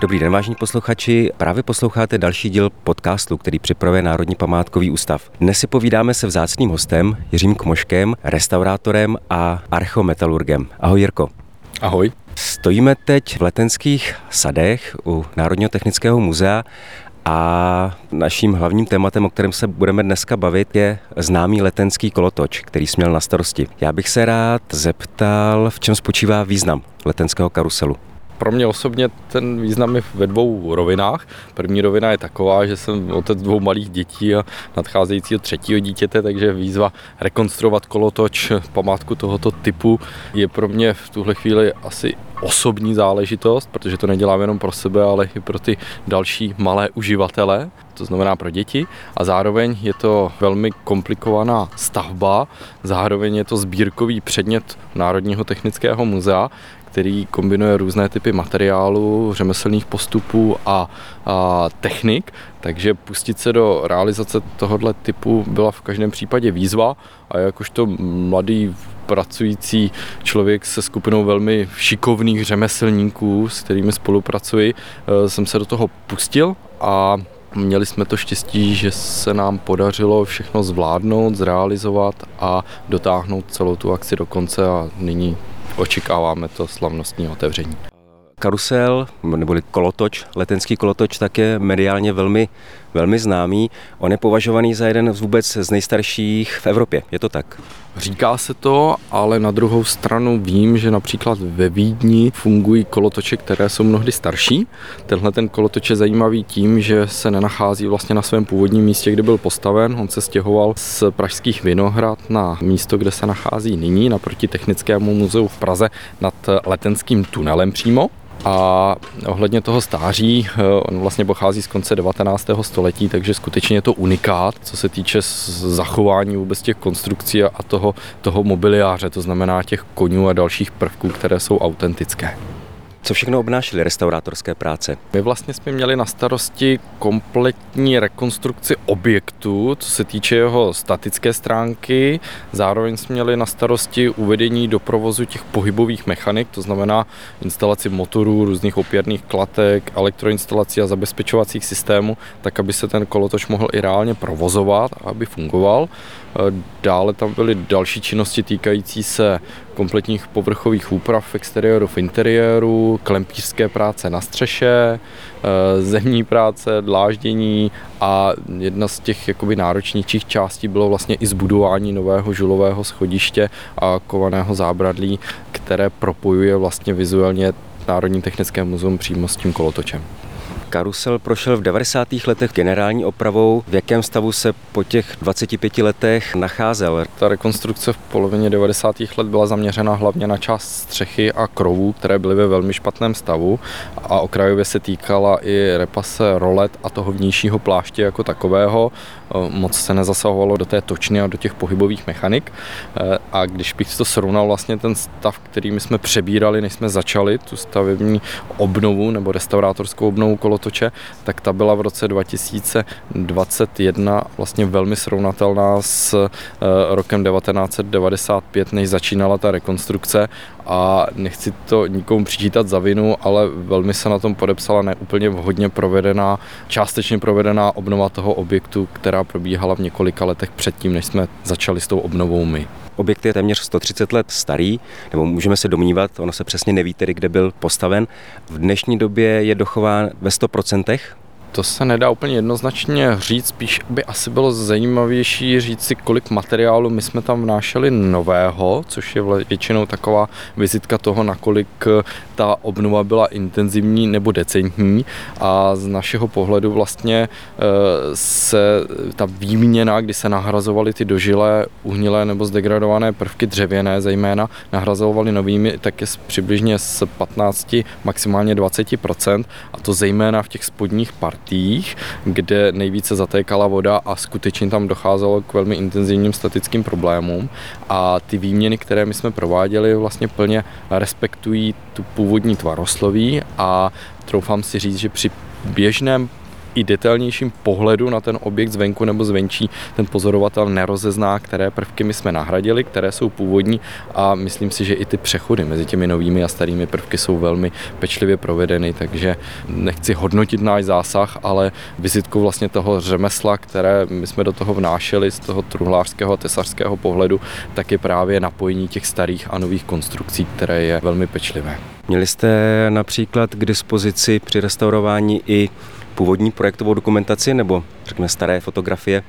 Dobrý den, vážení posluchači. Právě posloucháte další díl podcastu, který připravuje Národní památkový ústav. Dnes si povídáme se vzácným hostem Jiřím Kmoškem, restaurátorem a archeometalurgem. Ahoj Jirko. Ahoj. Stojíme teď v letenských sadech u Národního technického muzea a naším hlavním tématem, o kterém se budeme dneska bavit, je známý letenský kolotoč, který jsme měl na starosti. Já bych se rád zeptal, v čem spočívá význam letenského karuselu. Pro mě osobně ten význam je ve dvou rovinách. První rovina je taková, že jsem otec dvou malých dětí a nadcházejícího třetího dítěte, takže výzva rekonstruovat kolotoč, památku tohoto typu je pro mě v tuhle chvíli asi osobní záležitost, protože to nedělám jenom pro sebe, ale i pro ty další malé uživatele, to znamená pro děti. A zároveň je to velmi komplikovaná stavba, zároveň je to sbírkový předmět Národního technického muzea, který kombinuje různé typy materiálů, řemeslných postupů a, a technik, takže pustit se do realizace tohoto typu byla v každém případě výzva. A jakožto mladý pracující člověk se skupinou velmi šikovných řemeslníků, s kterými spolupracuji, eh, jsem se do toho pustil a Měli jsme to štěstí, že se nám podařilo všechno zvládnout, zrealizovat a dotáhnout celou tu akci do konce a nyní očekáváme to slavnostní otevření. Karusel, neboli kolotoč, letenský kolotoč, tak je mediálně velmi, velmi známý. On je považovaný za jeden z vůbec z nejstarších v Evropě, je to tak? Říká se to, ale na druhou stranu vím, že například ve Vídni fungují kolotoče, které jsou mnohdy starší. Tenhle ten kolotoč je zajímavý tím, že se nenachází vlastně na svém původním místě, kde byl postaven. On se stěhoval z pražských Vinohrad na místo, kde se nachází nyní, naproti Technickému muzeu v Praze nad letenským tunelem přímo. A ohledně toho stáří, eh, on vlastně pochází z konce 19. století, takže skutečně je to unikát, co se týče zachování vůbec těch konstrukcí a toho, toho mobiliáře, to znamená těch konňů a dalších prvků, které jsou autentické. Co všechno obnášely restaurátorské práce? My vlastně jsme měli na starosti kompletní rekonstrukci objektu, co se týče jeho statické stránky. Zároveň jsme měli na starosti uvedení do provozu těch pohybových mechanik, to znamená instalaci motorů, různých opěrných klatek, elektroinstalací a zabezpečovacích systémů, tak aby se ten kolotoč mohl i reálně provozovat a aby fungoval. Dále tam byly další činnosti týkající se kompletních povrchových úprav v exteriéru, v interiéru, klempířské práce na střeše, eh, zemní práce, dláždění a jedna z těch jakoby náročnějších částí bylo vlastně i zbudování nového žulového schodiště a kovaného zábradlí, které propojuje vlastně vizuálně Národní technické muzeum přímo s tím kolotočem. Karusel prošel v 90. letech generální opravou. V jakém stavu se po těch 25 letech nacházel? Ta rekonstrukce v polovině 90. let byla zaměřena hlavně na část střechy a krovů, které byly ve velmi špatném stavu a okrajově se týkala i repase rolet a toho vnějšího pláště jako takového. Moc se nezasahovalo do té točny a do těch pohybových mechanik. A když bych to srovnal vlastně ten stav, který my jsme přebírali, než jsme začali tu stavební obnovu nebo restaurátorskou obnovu kolo kolotoče, tak ta byla v roce 2021 vlastně velmi srovnatelná s eh, rokem 1995, než začínala ta rekonstrukce a nechci to nikomu přičítat za vinu, ale velmi se na tom podepsala neúplně vhodně provedená, částečně provedená obnova toho objektu, která probíhala v několika letech předtím, než jsme začali s tou obnovou my. Objekt je téměř 130 let starý, nebo můžeme se domnívat, ono se přesně neví tedy, kde byl postaven. V dnešní době je dochován ve 100%, to se nedá úplně jednoznačně říct, spíš by asi bylo zajímavější říct si, kolik materiálu my jsme tam vnášeli nového, což je většinou taková vizitka toho, nakolik eh, ta obnova byla intenzivní nebo decentní. A z našeho pohledu vlastně eh, se ta výměna, kdy se nahrazovaly ty dožilé, uhnilé nebo zdegradované prvky dřevěné zejména, nahrazovaly novými, tak je přibližně z 15, maximálně 20% a to zejména v těch spodních partích partích, kde nejvíce zatékala voda a skutečně tam docházelo k velmi intenzivním statickým problémům. A ty výměny, které my jsme prováděli, vlastně plně respektují tu původní tvarosloví a troufám si říct, že při běžném i detailnějším pohledu na ten objekt zvenku nebo zvenčí ten pozorovatel nerozezná, které prvky my jsme nahradili, které jsou původní a myslím si, že i ty přechody mezi těmi novými a starými prvky jsou velmi pečlivě provedeny, takže nechci hodnotit náš zásah, ale vizitku vlastně toho řemesla, které my jsme do toho vnášeli z toho truhlářského a tesařského pohledu, tak je právě napojení těch starých a nových konstrukcí, které je velmi pečlivé. Měli jste například k dispozici při restaurování i původní projektovou dokumentaci nebo řekněme staré fotografie?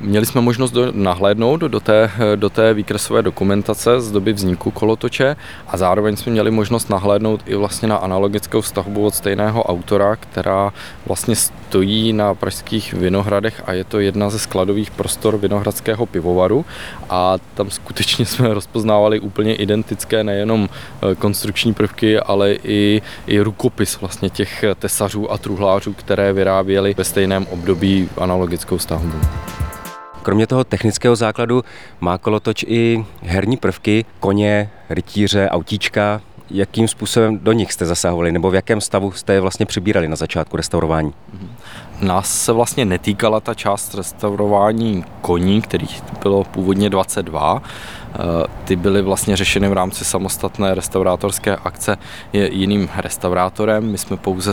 Měli jsme možnost do, nahlédnout do té, do té výkresové dokumentace z doby vzniku kolotoče a zároveň jsme měli možnost nahlédnout i vlastně na analogickou stavbu od stejného autora, která vlastně stojí na pražských Vinohradech a je to jedna ze skladových prostor Vinohradského pivovaru a tam skutečně jsme rozpoznávali úplně identické nejenom e, konstrukční prvky, ale i, i rukopis vlastně těch tesařů a truhlářů, které vyráběli ve stejném období analogickou stavbu. Kromě toho technického základu má kolotoč i herní prvky, koně, rytíře, autíčka. Jakým způsobem do nich jste zasahovali, nebo v jakém stavu jste je vlastně přibírali na začátku restaurování? Nás se vlastně netýkala ta část restaurování koní, kterých bylo původně 22. Eh, ty byly vlastně řešeny v rámci samostatné restaurátorské akce jiným restaurátorem. My jsme pouze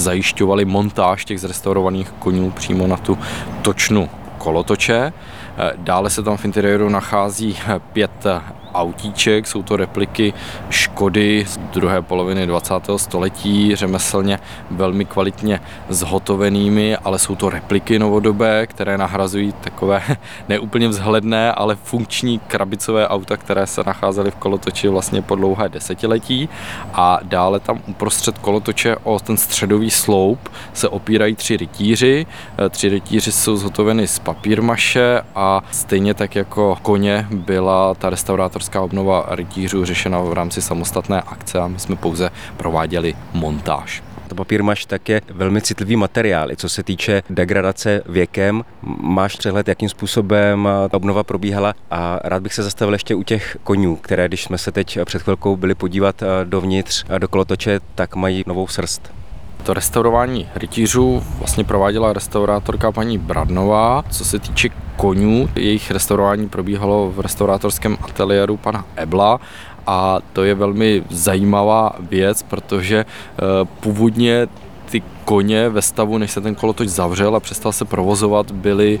zajišťovali montáž těch zrestaurovaných konňů přímo na tu točnu kolotoče. Eh, dále se tam v interiéru nachází eh, pět autíček, jsou to repliky Škody z druhé poloviny 20. století, řemeslně velmi kvalitně zhotovenými, ale jsou to repliky novodobé, které nahrazují takové neúplně vzhledné, ale funkční krabicové auta, které se nacházely v kolotoči vlastně po dlouhé desetiletí a dále tam uprostřed kolotoče o ten středový sloup se opírají tři rytíři. Eh, tři rytíři jsou zhotoveny z papírmaše a stejně tak jako koně byla ta restaurátor restaurátorská obnova rytířů řešena v rámci samostatné akce a my jsme pouze prováděli montáž. To papírmaš tak je velmi citlivý materiál, i co se týče degradace věkem. Máš přehled, jakým způsobem ta obnova probíhala a rád bych se zastavil ještě u těch konňů, které, když jsme se teď před chvilkou byli podívat eh, dovnitř do kolotoče, tak mají novou srst. To restaurování rytířů vlastně prováděla restaurátorka paní Bradnová. Co se týče konňů, jejich restaurování probíhalo v restaurátorském ateliéru pana Ebla a to je velmi zajímavá věc, protože eh, původně ty koně ve stavu, než se ten kolotoč zavřel a přestal se provozovat, byly e,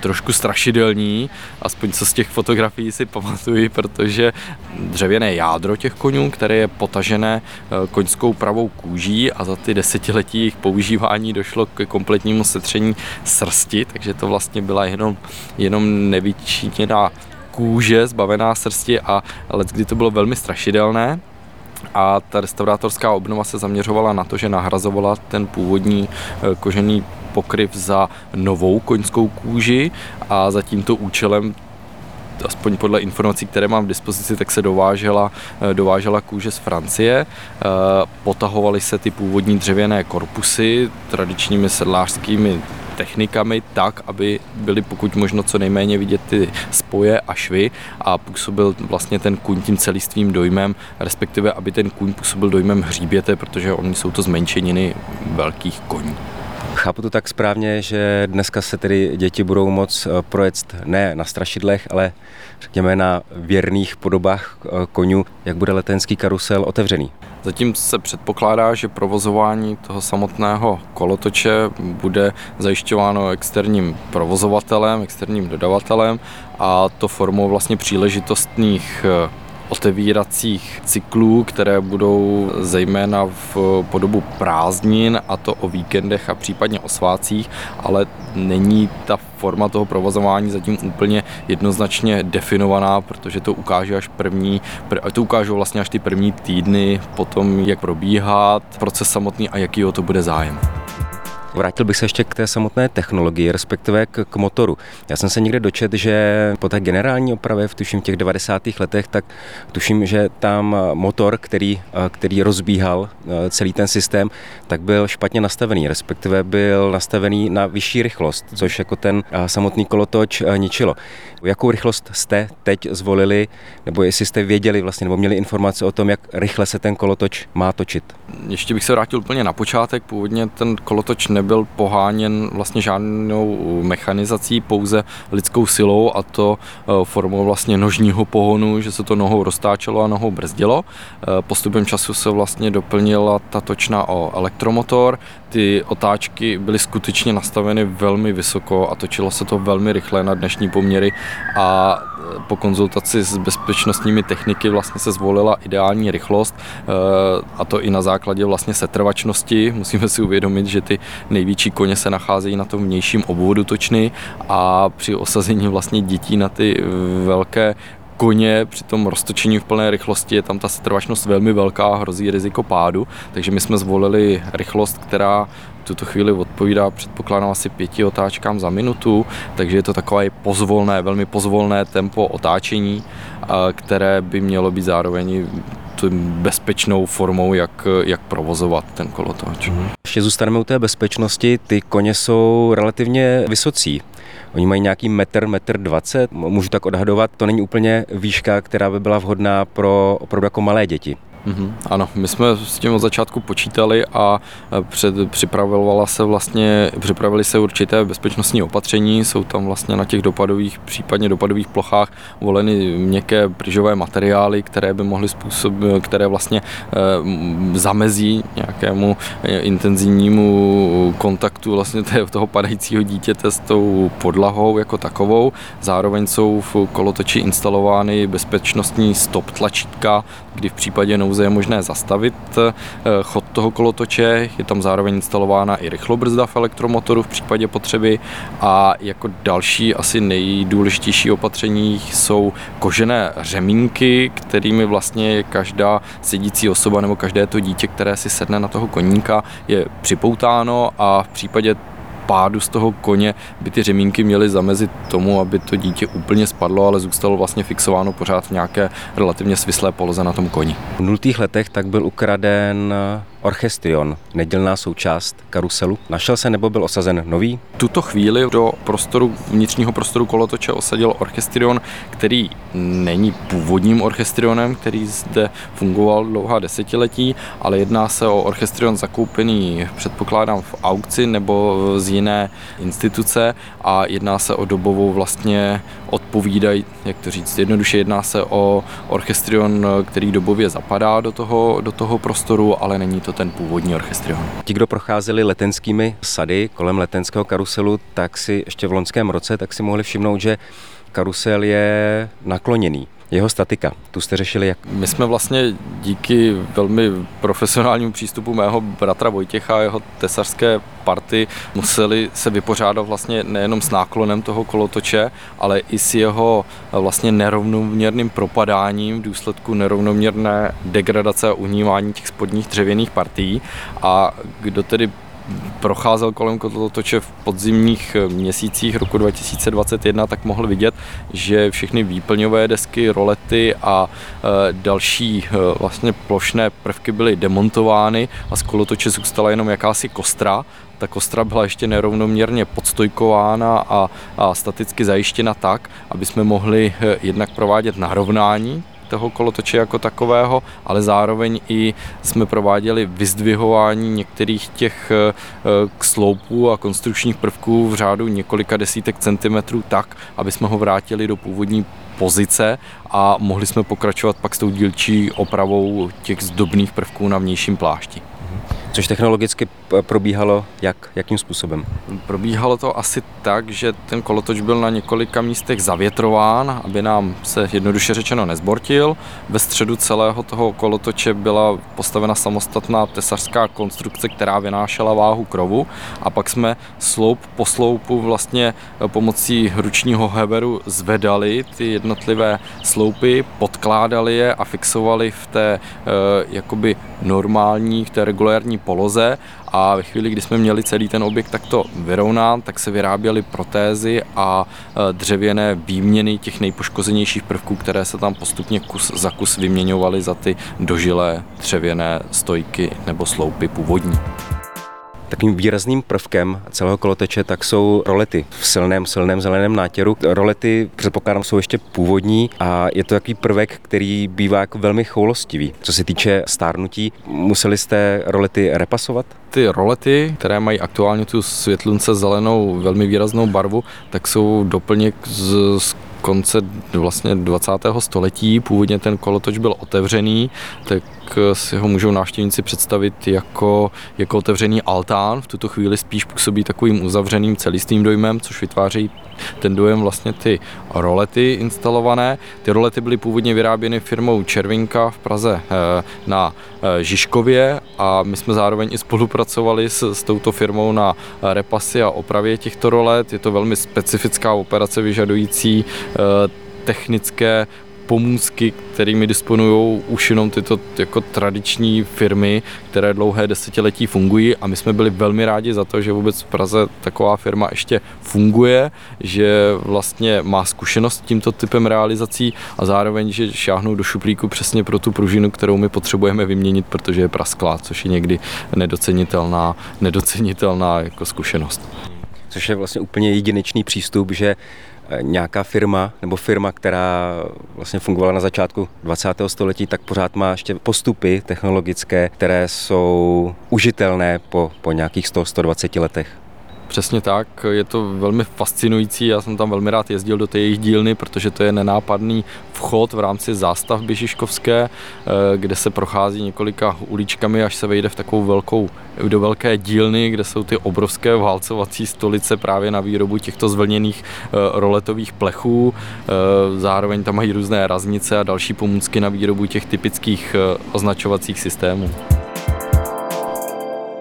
trošku strašidelní, aspoň co z těch fotografií si pamatuju, protože dřevěné jádro těch konňů, které je potažené e, koňskou pravou kůží a za ty desetiletí jejich používání došlo k kompletnímu setření srsti, takže to vlastně byla jenom, jenom nevyčiněná kůže zbavená srsti a let, kdy to bylo velmi strašidelné a ta restaurátorská obnova se zaměřovala na to, že nahrazovala ten původní eh, kožený pokryv za novou koňskou kůži a za tímto účelem aspoň podle informací, které mám v dispozici, tak se dovážela, eh, dovážela kůže z Francie. Eh, potahovaly se ty původní dřevěné korpusy tradičními sedlářskými technikami tak, aby byly pokud možno co nejméně vidět ty spoje a švy a působil vlastně ten kuň tím celistvým dojmem, respektive aby ten kuň působil dojmem hříběte, protože oni jsou to zmenšeniny velkých koní. Chápu to tak správně, že dneska se tedy děti budou moc eh, projet ne na strašidlech, ale řekněme na věrných podobách eh, konňů, jak bude letenský karusel otevřený. Zatím se předpokládá, že provozování toho samotného kolotoče bude zajišťováno externím provozovatelem, externím dodavatelem a to formou vlastně příležitostných eh, otevíracích cyklů, které budou zejména v podobu prázdnin a to o víkendech a případně o svácích, ale není ta forma toho provozování zatím úplně jednoznačně definovaná, protože to ukáže až první, to ukážou vlastně až ty první týdny potom, jak probíhá proces samotný a jaký o to bude zájem. Vrátil bych se ještě k té samotné technologii, respektive k, k motoru. Já jsem se někde dočet, že po té generální opravě v tuším těch 90. letech, tak tuším, že tam motor, který, který rozbíhal eh, celý ten systém, tak byl špatně nastavený, respektive byl nastavený na vyšší rychlost, což jako ten eh, samotný kolotoč eh, ničilo. Jakou rychlost jste teď zvolili, nebo jestli jste věděli vlastně, nebo měli informace o tom, jak rychle se ten kolotoč má točit? Ještě bych se vrátil úplně na počátek. Původně ten kolotoč ne nebyl poháněn vlastně žádnou mechanizací, pouze lidskou silou a to formou vlastně nožního pohonu, že se to nohou roztáčelo a nohou brzdilo. Postupem času se vlastně doplnila ta točna o elektromotor, ty otáčky byly skutečně nastaveny velmi vysoko a točilo se to velmi rychle na dnešní poměry a po konzultaci s bezpečnostními techniky vlastně se zvolila ideální rychlost eh, a to i na základě vlastně setrvačnosti. Musíme si uvědomit, že ty největší koně se nacházejí na tom vnějším obvodu točny a při osazení vlastně dětí na ty velké koně při tom roztočení v plné rychlosti je tam ta setrvačnost velmi velká, hrozí riziko pádu, takže my jsme zvolili rychlost, která v tuto chvíli odpovídá, předpokládám, asi pěti otáčkám za minutu, takže je to takové pozvolné, velmi pozvolné tempo otáčení, které by mělo být zároveň bezpečnou formou, jak, jak provozovat ten kolotoč. Ještě zůstaneme u té bezpečnosti. Ty koně jsou relativně vysocí. Oni mají nějaký metr, metr dvacet, můžu tak odhadovat, to není úplně výška, která by byla vhodná pro opravdu jako malé děti. Mm-hmm. Ano, my jsme s tím od začátku počítali a e, před, připravovala se vlastně, připravili se určité bezpečnostní opatření, jsou tam vlastně na těch dopadových, případně dopadových plochách voleny měkké pryžové materiály, které by mohly způsobit, které vlastně e, zamezí nějakému e, intenzivnímu kontaktu vlastně toho padajícího dítěte s tou podlahou jako takovou. Zároveň jsou v kolotoči instalovány bezpečnostní stop tlačítka, kdy v případě nouze je možné zastavit eh, chod toho kolotoče, je tam zároveň instalována i rychlobrzda v elektromotoru v případě potřeby. A jako další asi nejdůležitější opatření jsou kožené řemínky, kterými vlastně každá sedící osoba nebo každé to dítě, které si sedne na toho koníka, je připoutáno. A v případě pádu z toho koně by ty řemínky měly zamezit tomu, aby to dítě úplně spadlo, ale zůstalo vlastně fixováno pořád v nějaké relativně svislé poloze na tom koni. V nultých letech tak byl ukraden Orchestrion, nedělná součást karuselu. Našel se nebo byl osazen nový? Tuto chvíli do prostoru, vnitřního prostoru kolotoče osadil Orchestrion, který není původním orchestrionem, který zde fungoval dlouhá desetiletí, ale jedná se o orchestrion zakoupený, předpokládám, v aukci nebo z jiné instituce a jedná se o dobovou vlastně odpovídají, jak to říct, jednoduše jedná se o orchestrion, který dobově zapadá do toho, do toho prostoru, ale není to to ten původní orchestrion. Ti, kdo procházeli letenskými sady kolem letenského karuselu, tak si ještě v loňském roce tak si mohli všimnout, že karusel je nakloněný jeho statika. Tu jste řešili jak? My jsme vlastně díky velmi profesionálnímu přístupu mého bratra Vojtěcha a jeho tesařské party museli se vypořádat vlastně nejenom s náklonem toho kolotoče, ale i s jeho vlastně nerovnoměrným propadáním v důsledku nerovnoměrné degradace a uhnívání těch spodních dřevěných partií. A kdo tedy procházel kolem kolotoče v podzimních eh, měsících roku 2021, tak mohl vidět, že všechny výplňové desky, rolety a eh, další eh, vlastně plošné prvky byly demontovány a z kolotoče zůstala jenom jakási kostra, ta kostra byla ještě nerovnoměrně podstojkována a, a staticky zajištěna tak, aby jsme mohli jednak provádět narovnání toho kolotoče jako takového, ale zároveň i jsme prováděli vyzdvihování některých těch eh, sloupů a konstrukčních prvků v řádu několika desítek centimetrů tak, aby jsme ho vrátili do původní pozice a mohli jsme pokračovat pak s tou dílčí opravou těch zdobných prvků na vnějším plášti. Což technologicky probíhalo jak, jakým způsobem? Probíhalo to asi tak, že ten kolotoč byl na několika místech zavětrován, aby nám se jednoduše řečeno nezbortil. Ve středu celého toho kolotoče byla postavena samostatná tesařská konstrukce, která vynášela váhu krovu a pak jsme sloup po sloupu vlastně pomocí ručního heveru zvedali ty jednotlivé sloupy, podkládali je a fixovali v té eh, jakoby normální, v té regulární poloze a ve chvíli, kdy jsme měli celý ten objekt takto vyrovnán, tak se vyráběly protézy a e, dřevěné výměny těch nejpoškozenějších prvků, které se tam postupně kus za kus vyměňovaly za ty dožilé dřevěné stojky nebo sloupy původní. Takovým výrazným prvkem celého koloteče tak jsou rolety v silném, silném zeleném nátěru. Rolety, předpokládám, jsou ještě původní a je to takový prvek, který bývá jako velmi choulostivý. Co se týče stárnutí, museli jste rolety repasovat? ty rolety, které mají aktuálně tu světlunce zelenou velmi výraznou barvu, tak jsou doplněk z, z konce vlastně 20. století. Původně ten kolotoč byl otevřený, tak si ho můžou návštěvníci představit jako, jako otevřený altán. V tuto chvíli spíš působí takovým uzavřeným celistým dojmem, což vytváří ten dojem vlastně ty rolety instalované. Ty rolety byly původně vyráběny firmou Červinka v Praze eh, na eh, Žižkově a my jsme zároveň i spolupracovali s, s touto firmou na repasy a opravě těchto rolet. Je to velmi specifická operace vyžadující eh, technické pomůcky, kterými disponují už jenom tyto jako tradiční firmy, které dlouhé desetiletí fungují a my jsme byli velmi rádi za to, že vůbec v Praze taková firma ještě funguje, že vlastně má zkušenost s tímto typem realizací a zároveň, že šáhnou do šuplíku přesně pro tu pružinu, kterou my potřebujeme vyměnit, protože je prasklá, což je někdy nedocenitelná, nedocenitelná jako zkušenost. Což je vlastně úplně jedinečný přístup, že nějaká firma nebo firma, která vlastně fungovala na začátku 20. století, tak pořád má ještě postupy technologické, které jsou užitelné po, po nějakých 100-120 letech. Přesně tak, je to velmi fascinující, já jsem tam velmi rád jezdil do té jejich dílny, protože to je nenápadný vchod v rámci zástavby Žižkovské, eh, kde se prochází několika uličkami, až se vejde v takovou velkou, do velké dílny, kde jsou ty obrovské válcovací stolice právě na výrobu těchto zvlněných eh, roletových plechů. Eh, zároveň tam mají různé raznice a další pomůcky na výrobu těch typických označovacích systémů.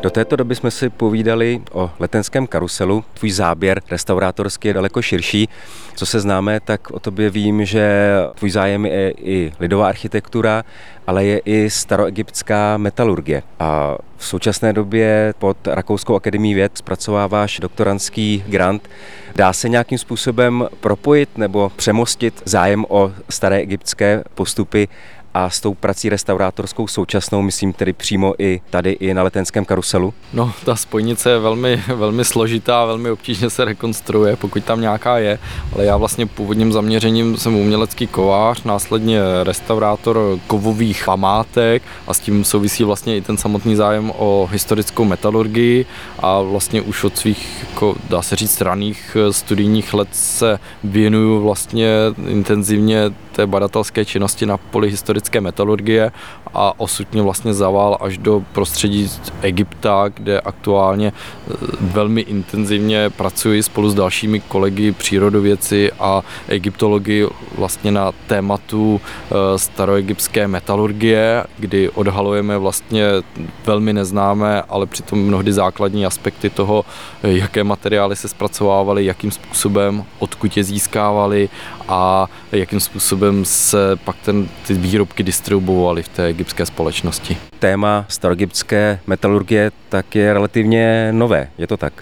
Do této doby jsme si povídali o letenském karuselu. Tvůj záběr restaurátorský je daleko širší. Co se známe, tak o tobě vím, že tvůj zájem je i lidová architektura, ale je i staroegyptská metalurgie. A v současné době pod Rakouskou akademií věd zpracováváš doktorantský grant. Dá se nějakým způsobem propojit nebo přemostit zájem o staré egyptské postupy a s tou prací restaurátorskou současnou, myslím tedy přímo i tady i na letenském karuselu? No, ta spojnice je velmi, velmi složitá, velmi obtížně se rekonstruuje, pokud tam nějaká je, ale já vlastně původním zaměřením jsem umělecký kovář, následně restaurátor kovových památek a s tím souvisí vlastně i ten samotný zájem o historickou metalurgii a vlastně už od svých, jako, dá se říct, raných studijních let se věnuju vlastně intenzivně té badatelské činnosti na poli historické metalurgie a osud mě vlastně zavál až do prostředí Egypta, kde aktuálně e, velmi intenzivně pracuji spolu s dalšími kolegy přírodověci a egyptologi vlastně na tématu e, staroegyptské metalurgie, kdy odhalujeme vlastně velmi neznámé, ale přitom mnohdy základní aspekty toho, e, jaké materiály se zpracovávaly, jakým způsobem, odkud je získávali a jakým způsobem se pak ten, ty výrobky distribuovaly v té egyptské společnosti. Téma staroegyptské metalurgie tak je relativně nové, je to tak?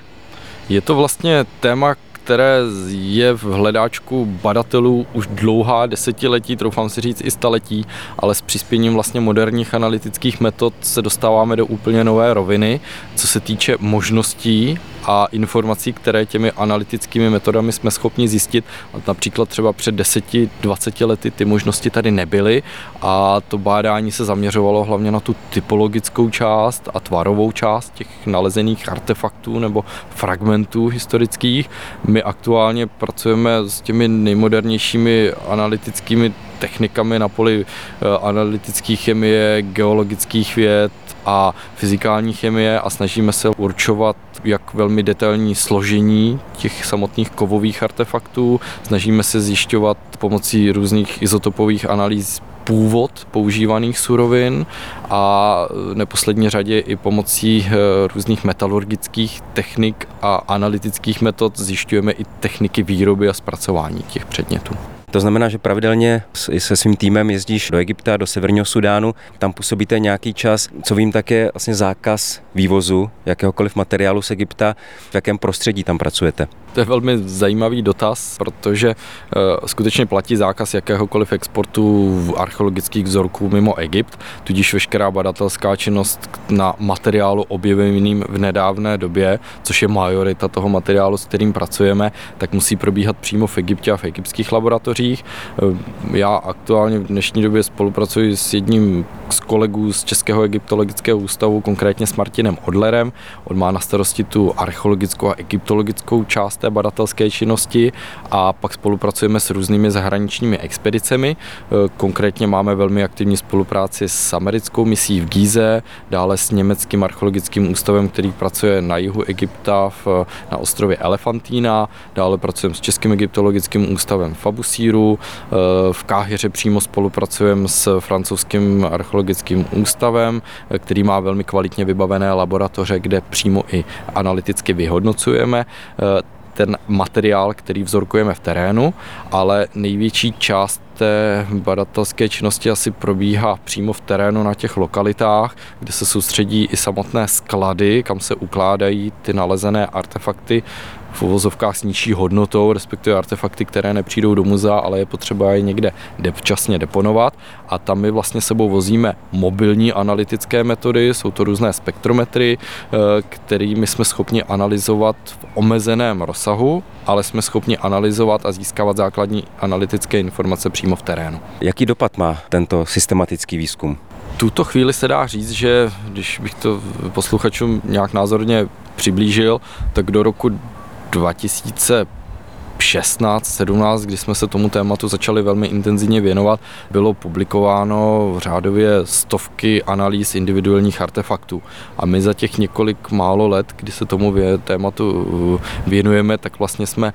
Je to vlastně téma, které je v hledáčku badatelů už dlouhá desetiletí, troufám si říct i staletí, ale s přispěním vlastně moderních analytických metod se dostáváme do úplně nové roviny, co se týče možností a informací, které těmi analytickými metodami jsme schopni zjistit. Například třeba před 10-20 lety ty možnosti tady nebyly a to bádání se zaměřovalo hlavně na tu typologickou část a tvarovou část těch nalezených artefaktů nebo fragmentů historických. My aktuálně pracujeme s těmi nejmodernějšími analytickými technikami na poli eh, analytické chemie, geologických věd a fyzikální chemie a snažíme se určovat jak velmi detailní složení těch samotných kovových artefaktů. Snažíme se zjišťovat pomocí různých izotopových analýz původ používaných surovin a neposlední řadě i pomocí eh, různých metalurgických technik a analytických metod zjišťujeme i techniky výroby a zpracování těch předmětů. To znamená, že pravidelně se svým týmem jezdíš do Egypta, do Severního Sudánu, tam působíte nějaký čas. Co vím, tak je vlastně zákaz vývozu jakéhokoliv materiálu z Egypta. V jakém prostředí tam pracujete? To je velmi zajímavý dotaz, protože uh, skutečně platí zákaz jakéhokoliv exportu archeologických vzorků mimo Egypt, tudíž veškerá badatelská činnost na materiálu objeveným v nedávné době, což je majorita toho materiálu, s kterým pracujeme, tak musí probíhat přímo v Egyptě a v egyptských laboratořích laboratořích. Já aktuálně v dnešní době spolupracuji s jedním z kolegů z Českého egyptologického ústavu, konkrétně s Martinem Odlerem. On má na starosti tu archeologickou a egyptologickou část té badatelské činnosti a pak spolupracujeme s různými zahraničními expedicemi. Konkrétně máme velmi aktivní spolupráci s americkou misí v Gíze, dále s německým archeologickým ústavem, který pracuje na jihu Egypta na ostrově Elefantína, dále pracujeme s Českým egyptologickým ústavem v Abusíru, v Káhyře přímo spolupracujeme s francouzským archeologickým ústavem, který má velmi kvalitně vybavené laboratoře, kde přímo i analyticky vyhodnocujeme ten materiál, který vzorkujeme v terénu, ale největší část té badatelské činnosti asi probíhá přímo v terénu na těch lokalitách, kde se soustředí i samotné sklady, kam se ukládají ty nalezené artefakty v uvozovkách s nižší hodnotou, respektive artefakty, které nepřijdou do muzea, ale je potřeba je někde včasně deponovat. A tam my vlastně sebou vozíme mobilní analytické metody, jsou to různé spektrometry, eh, kterými jsme schopni analyzovat v omezeném rozsahu, ale jsme schopni analyzovat a získávat základní analytické informace přímo v terénu. Jaký dopad má tento systematický výzkum? tuto chvíli se dá říct, že když bych to posluchačům nějak názorně přiblížil, tak do roku 2016, 17, kdy jsme se tomu tématu začali velmi intenzivně věnovat, bylo publikováno v řádově stovky analýz individuálních artefaktů. A my za těch několik málo let, kdy se tomu tématu věnujeme, tak vlastně jsme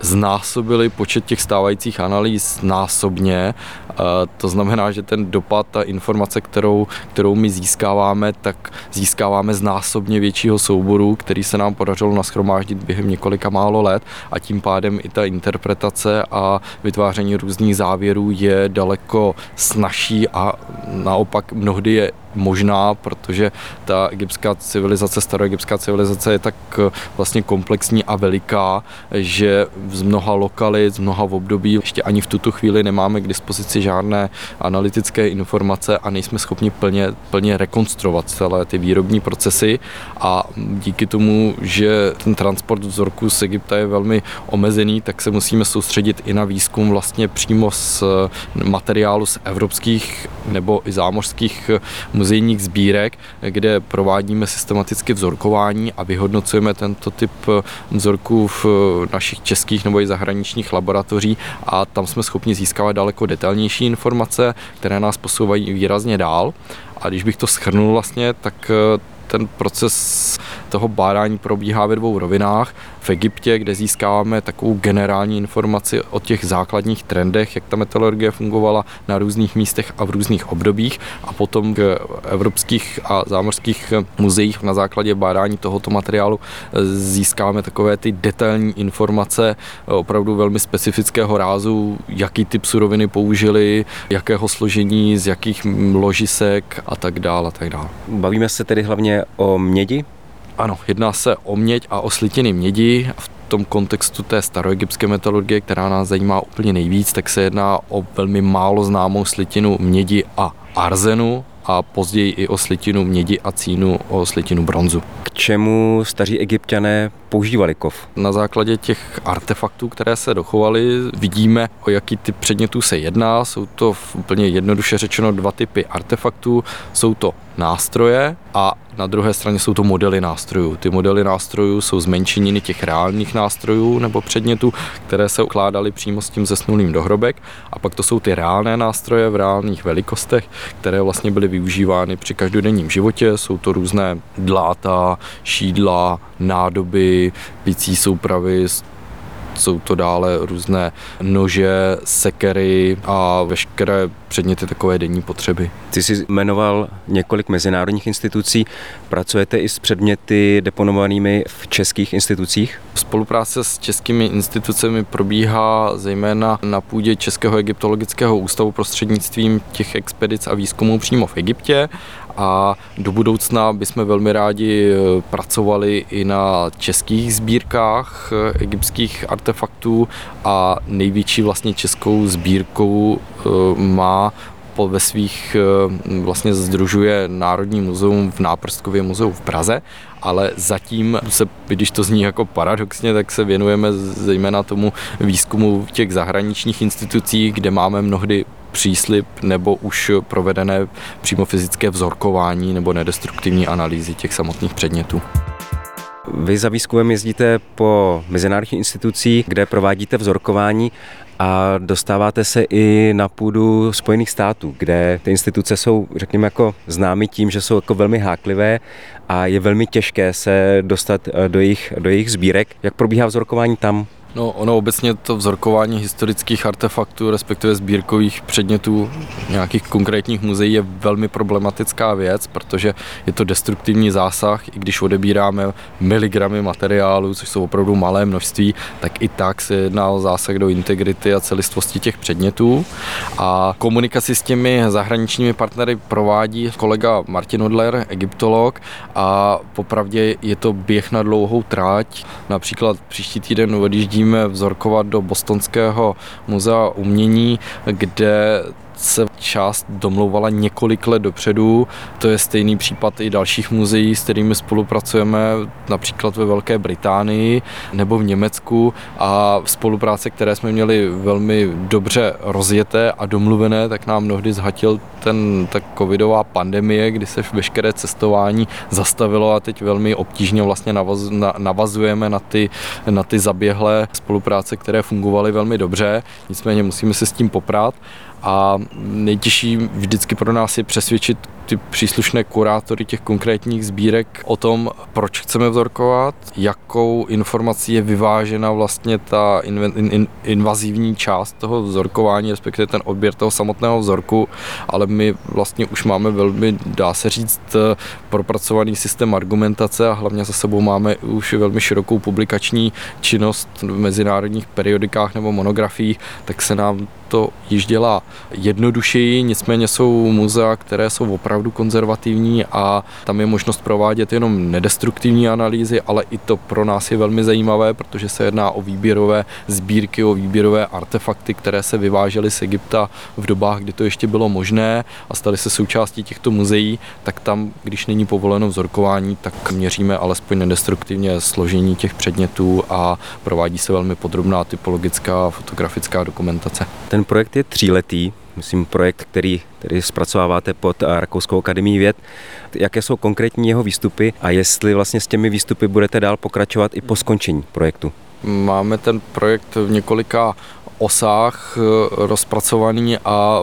znásobili počet těch stávajících analýz násobně. To znamená, že ten dopad, ta informace, kterou, kterou my získáváme, tak získáváme z násobně většího souboru, který se nám podařilo naschromáždit během několika málo let. A tím pádem i ta interpretace a vytváření různých závěrů je daleko snažší a naopak mnohdy je možná, protože ta egyptská civilizace, staroegyptská civilizace je tak eh, vlastně komplexní a veliká, že z mnoha lokalit, z mnoha období ještě ani v tuto chvíli nemáme k dispozici žádné analytické informace a nejsme schopni plně, plně rekonstruovat celé ty výrobní procesy. A díky tomu, že ten transport vzorků z Egypta je velmi omezený, tak se musíme soustředit i na výzkum vlastně přímo z materiálu z evropských nebo i zámořských muzeí muzejních sbírek, kde provádíme systematicky vzorkování a vyhodnocujeme tento typ vzorků v našich českých nebo i zahraničních laboratoří a tam jsme schopni získávat daleko detailnější informace, které nás posouvají výrazně dál. A když bych to schrnul vlastně, tak ten proces toho bádání probíhá ve dvou rovinách. V Egyptě, kde získáváme takovou generální informaci o těch základních trendech, jak ta metalurgie fungovala na různých místech a v různých obdobích a potom v evropských a zámořských muzeích na základě bádání tohoto materiálu získáváme takové ty detailní informace opravdu velmi specifického rázu, jaký typ suroviny použili, jakého složení, z jakých ložisek a tak dále. A tak dále. Bavíme se tedy hlavně o mědi? Ano, jedná se o měď a o slitiny mědi. V tom kontextu té staroegyptské metalurgie, která nás zajímá úplně nejvíc, tak se jedná o velmi málo známou slitinu mědi a arzenu a později i o slitinu mědi a cínu, o slitinu bronzu. K čemu staří egyptiané používali kov? Na základě těch artefaktů, které se dochovaly, vidíme, o jaký typ předmětů se jedná. Jsou to úplně jednoduše řečeno dva typy artefaktů. Jsou to nástroje a na druhé straně jsou to modely nástrojů. Ty modely nástrojů jsou zmenšeniny těch reálných nástrojů nebo předmětů, které se ukládaly přímo s tím zesnulým dohrobek. A pak to jsou ty reálné nástroje v reálných velikostech, které vlastně byly využívány při každodenním životě. Jsou to různé dláta, šídla, nádoby, picí soupravy, jsou to dále různé nože, sekery a veškeré předměty takové denní potřeby. Ty jsi jmenoval několik mezinárodních institucí. Pracujete i s předměty deponovanými v českých institucích? Spolupráce s českými institucemi probíhá zejména na půdě Českého egyptologického ústavu prostřednictvím těch expedic a výzkumů přímo v Egyptě a do budoucna bychom velmi rádi eh, pracovali i na českých sbírkách eh, egyptských artefaktů a největší vlastně českou sbírkou eh, má ve svých vlastně združuje Národní muzeum v Náprskově muzeu v Praze ale zatím se, když to zní jako paradoxně, tak se věnujeme zejména tomu výzkumu v těch zahraničních institucích, kde máme mnohdy příslip nebo už provedené přímo fyzické vzorkování nebo nedestruktivní analýzy těch samotných předmětů. Vy za výzkumem jezdíte po mezinárodních institucích, kde provádíte vzorkování a dostáváte se i na půdu Spojených států, kde ty instituce jsou, řekněme, jako známy tím, že jsou jako velmi háklivé a je velmi těžké se dostat eh, do jejich, do jejich sbírek. Jak probíhá vzorkování tam? No, ono obecně to vzorkování historických artefaktů, respektive sbírkových předmětů nějakých konkrétních muzeí je velmi problematická věc, protože je to destruktivní zásah, i když odebíráme miligramy materiálu, což jsou opravdu malé množství, tak i tak se jedná o zásah do integrity a celistvosti těch předmětů. A komunikaci s těmi zahraničními partnery provádí kolega Martin Odler, egyptolog, a popravdě je to běh na dlouhou tráť. Například příští týden odjíždím musíme vzorkovat do Bostonského muzea umění, kde se část domlouvala několik let dopředu. To je stejný případ i dalších muzeí, s kterými spolupracujeme, například ve Velké Británii nebo v Německu. A spolupráce, které jsme měli velmi dobře rozjeté a domluvené, tak nám mnohdy zhatil ten ta covidová pandemie, kdy se veškeré cestování zastavilo a teď velmi obtížně vlastně navaz, na, navazujeme na ty, na ty zaběhlé. Spolupráce, které fungovaly velmi dobře, nicméně musíme se s tím poprat a nejtěžší vždycky pro nás je přesvědčit ty příslušné kurátory těch konkrétních sbírek o tom, proč chceme vzorkovat, jakou informací je vyvážena vlastně ta in, in, invazivní část toho vzorkování, respektive ten odběr toho samotného vzorku, ale my vlastně už máme velmi, dá se říct, propracovaný systém argumentace a hlavně za sebou máme už velmi širokou publikační činnost v mezinárodních periodikách nebo monografiích, tak se nám to již dělá jednodušeji, nicméně jsou muzea, které jsou opravdu konzervativní a tam je možnost provádět jenom nedestruktivní analýzy, ale i to pro nás je velmi zajímavé, protože se jedná o výběrové sbírky, o výběrové artefakty, které se vyvážely z Egypta v dobách, kdy to ještě bylo možné a staly se součástí těchto muzeí, tak tam, když není povoleno vzorkování, tak měříme alespoň nedestruktivně složení těch předmětů a provádí se velmi podrobná typologická fotografická dokumentace. Ten projekt je tříletý, myslím projekt, který, který zpracováváte pod Rakouskou akademii věd. Jaké jsou konkrétní jeho výstupy a jestli vlastně s těmi výstupy budete dál pokračovat i po skončení projektu? Máme ten projekt v několika osách eh, rozpracovaný a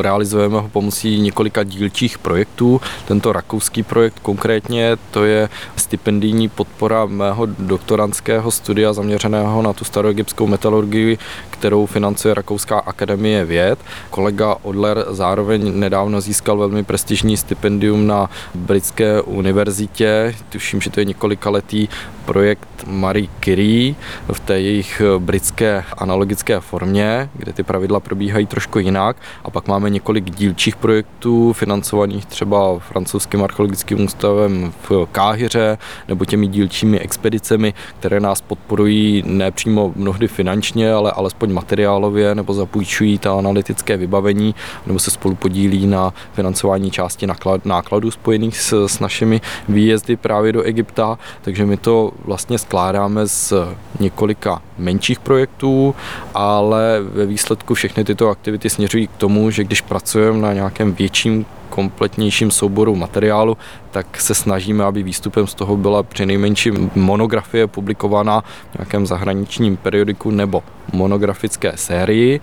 realizujeme ho pomocí několika dílčích projektů. Tento rakouský projekt konkrétně to je stipendijní podpora mého doktorantského studia zaměřeného na tu staroegyptskou metalurgii, kterou financuje Rakouská akademie věd. Kolega Odler zároveň nedávno získal velmi prestižní stipendium na britské univerzitě. Tuším, že to je několikaletý projekt Marie Curie v té jejich britské analogické formě, kde ty pravidla probíhají trošku jinak. A pak máme několik dílčích projektů financovaných třeba francouzským archeologickým ústavem v Káhyře nebo těmi dílčími expedicemi, které nás podporují nepřímo mnohdy finančně, ale alespoň materiálově nebo zapůjčují ta analytické vybavení nebo se spolu podílí na financování části nákladů spojených s, s našimi výjezdy právě do Egypta. Takže my to vlastně skládáme z několika menších projektů, ale ve výsledku všechny tyto aktivity směřují k tomu, že když pracujeme na nějakém větším kompletnějším souboru materiálu, tak se snažíme, aby výstupem z toho byla přinejmenším monografie publikovaná v nějakém zahraničním periodiku nebo monografické sérii.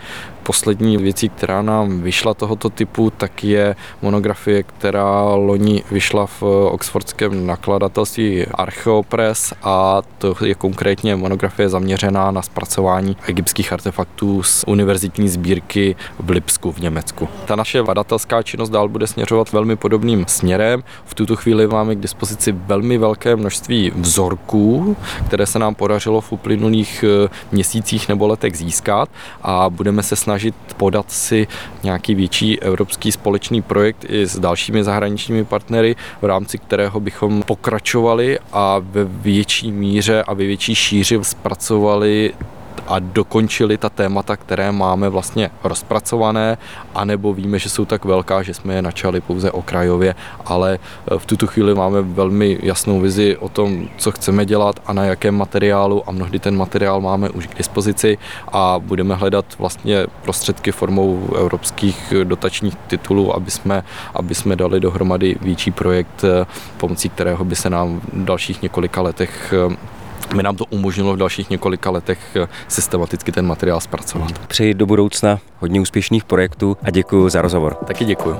Poslední věcí, která nám vyšla tohoto typu, tak je monografie, která loni vyšla v oxfordském nakladatelství Archeopress a to je konkrétně monografie zaměřená na zpracování egyptských artefaktů z univerzitní sbírky v Lipsku v Německu. Ta naše badatelská činnost dál bude směřovat velmi podobným směrem. V tuto chvíli máme k dispozici velmi velké množství vzorků, které se nám podařilo v uplynulých eh, měsících nebo letech získat a budeme se snažit podat si nějaký větší evropský společný projekt i s dalšími zahraničními partnery, v rámci kterého bychom pokračovali a ve větší míře a ve větší šíři zpracovali a dokončili ta témata, které máme vlastně rozpracované, anebo víme, že jsou tak velká, že jsme je načali pouze okrajově, ale v tuto chvíli máme velmi jasnou vizi o tom, co chceme dělat a na jakém materiálu a mnohdy ten materiál máme už k dispozici a budeme hledat vlastně prostředky formou evropských dotačních titulů, aby jsme, aby jsme dali dohromady větší projekt, pomocí kterého by se nám v dalších několika letech by nám to umožnilo v dalších několika letech systematicky ten materiál zpracovat. Přeji do budoucna hodně úspěšných projektů a děkuji za rozhovor. Taky děkuji.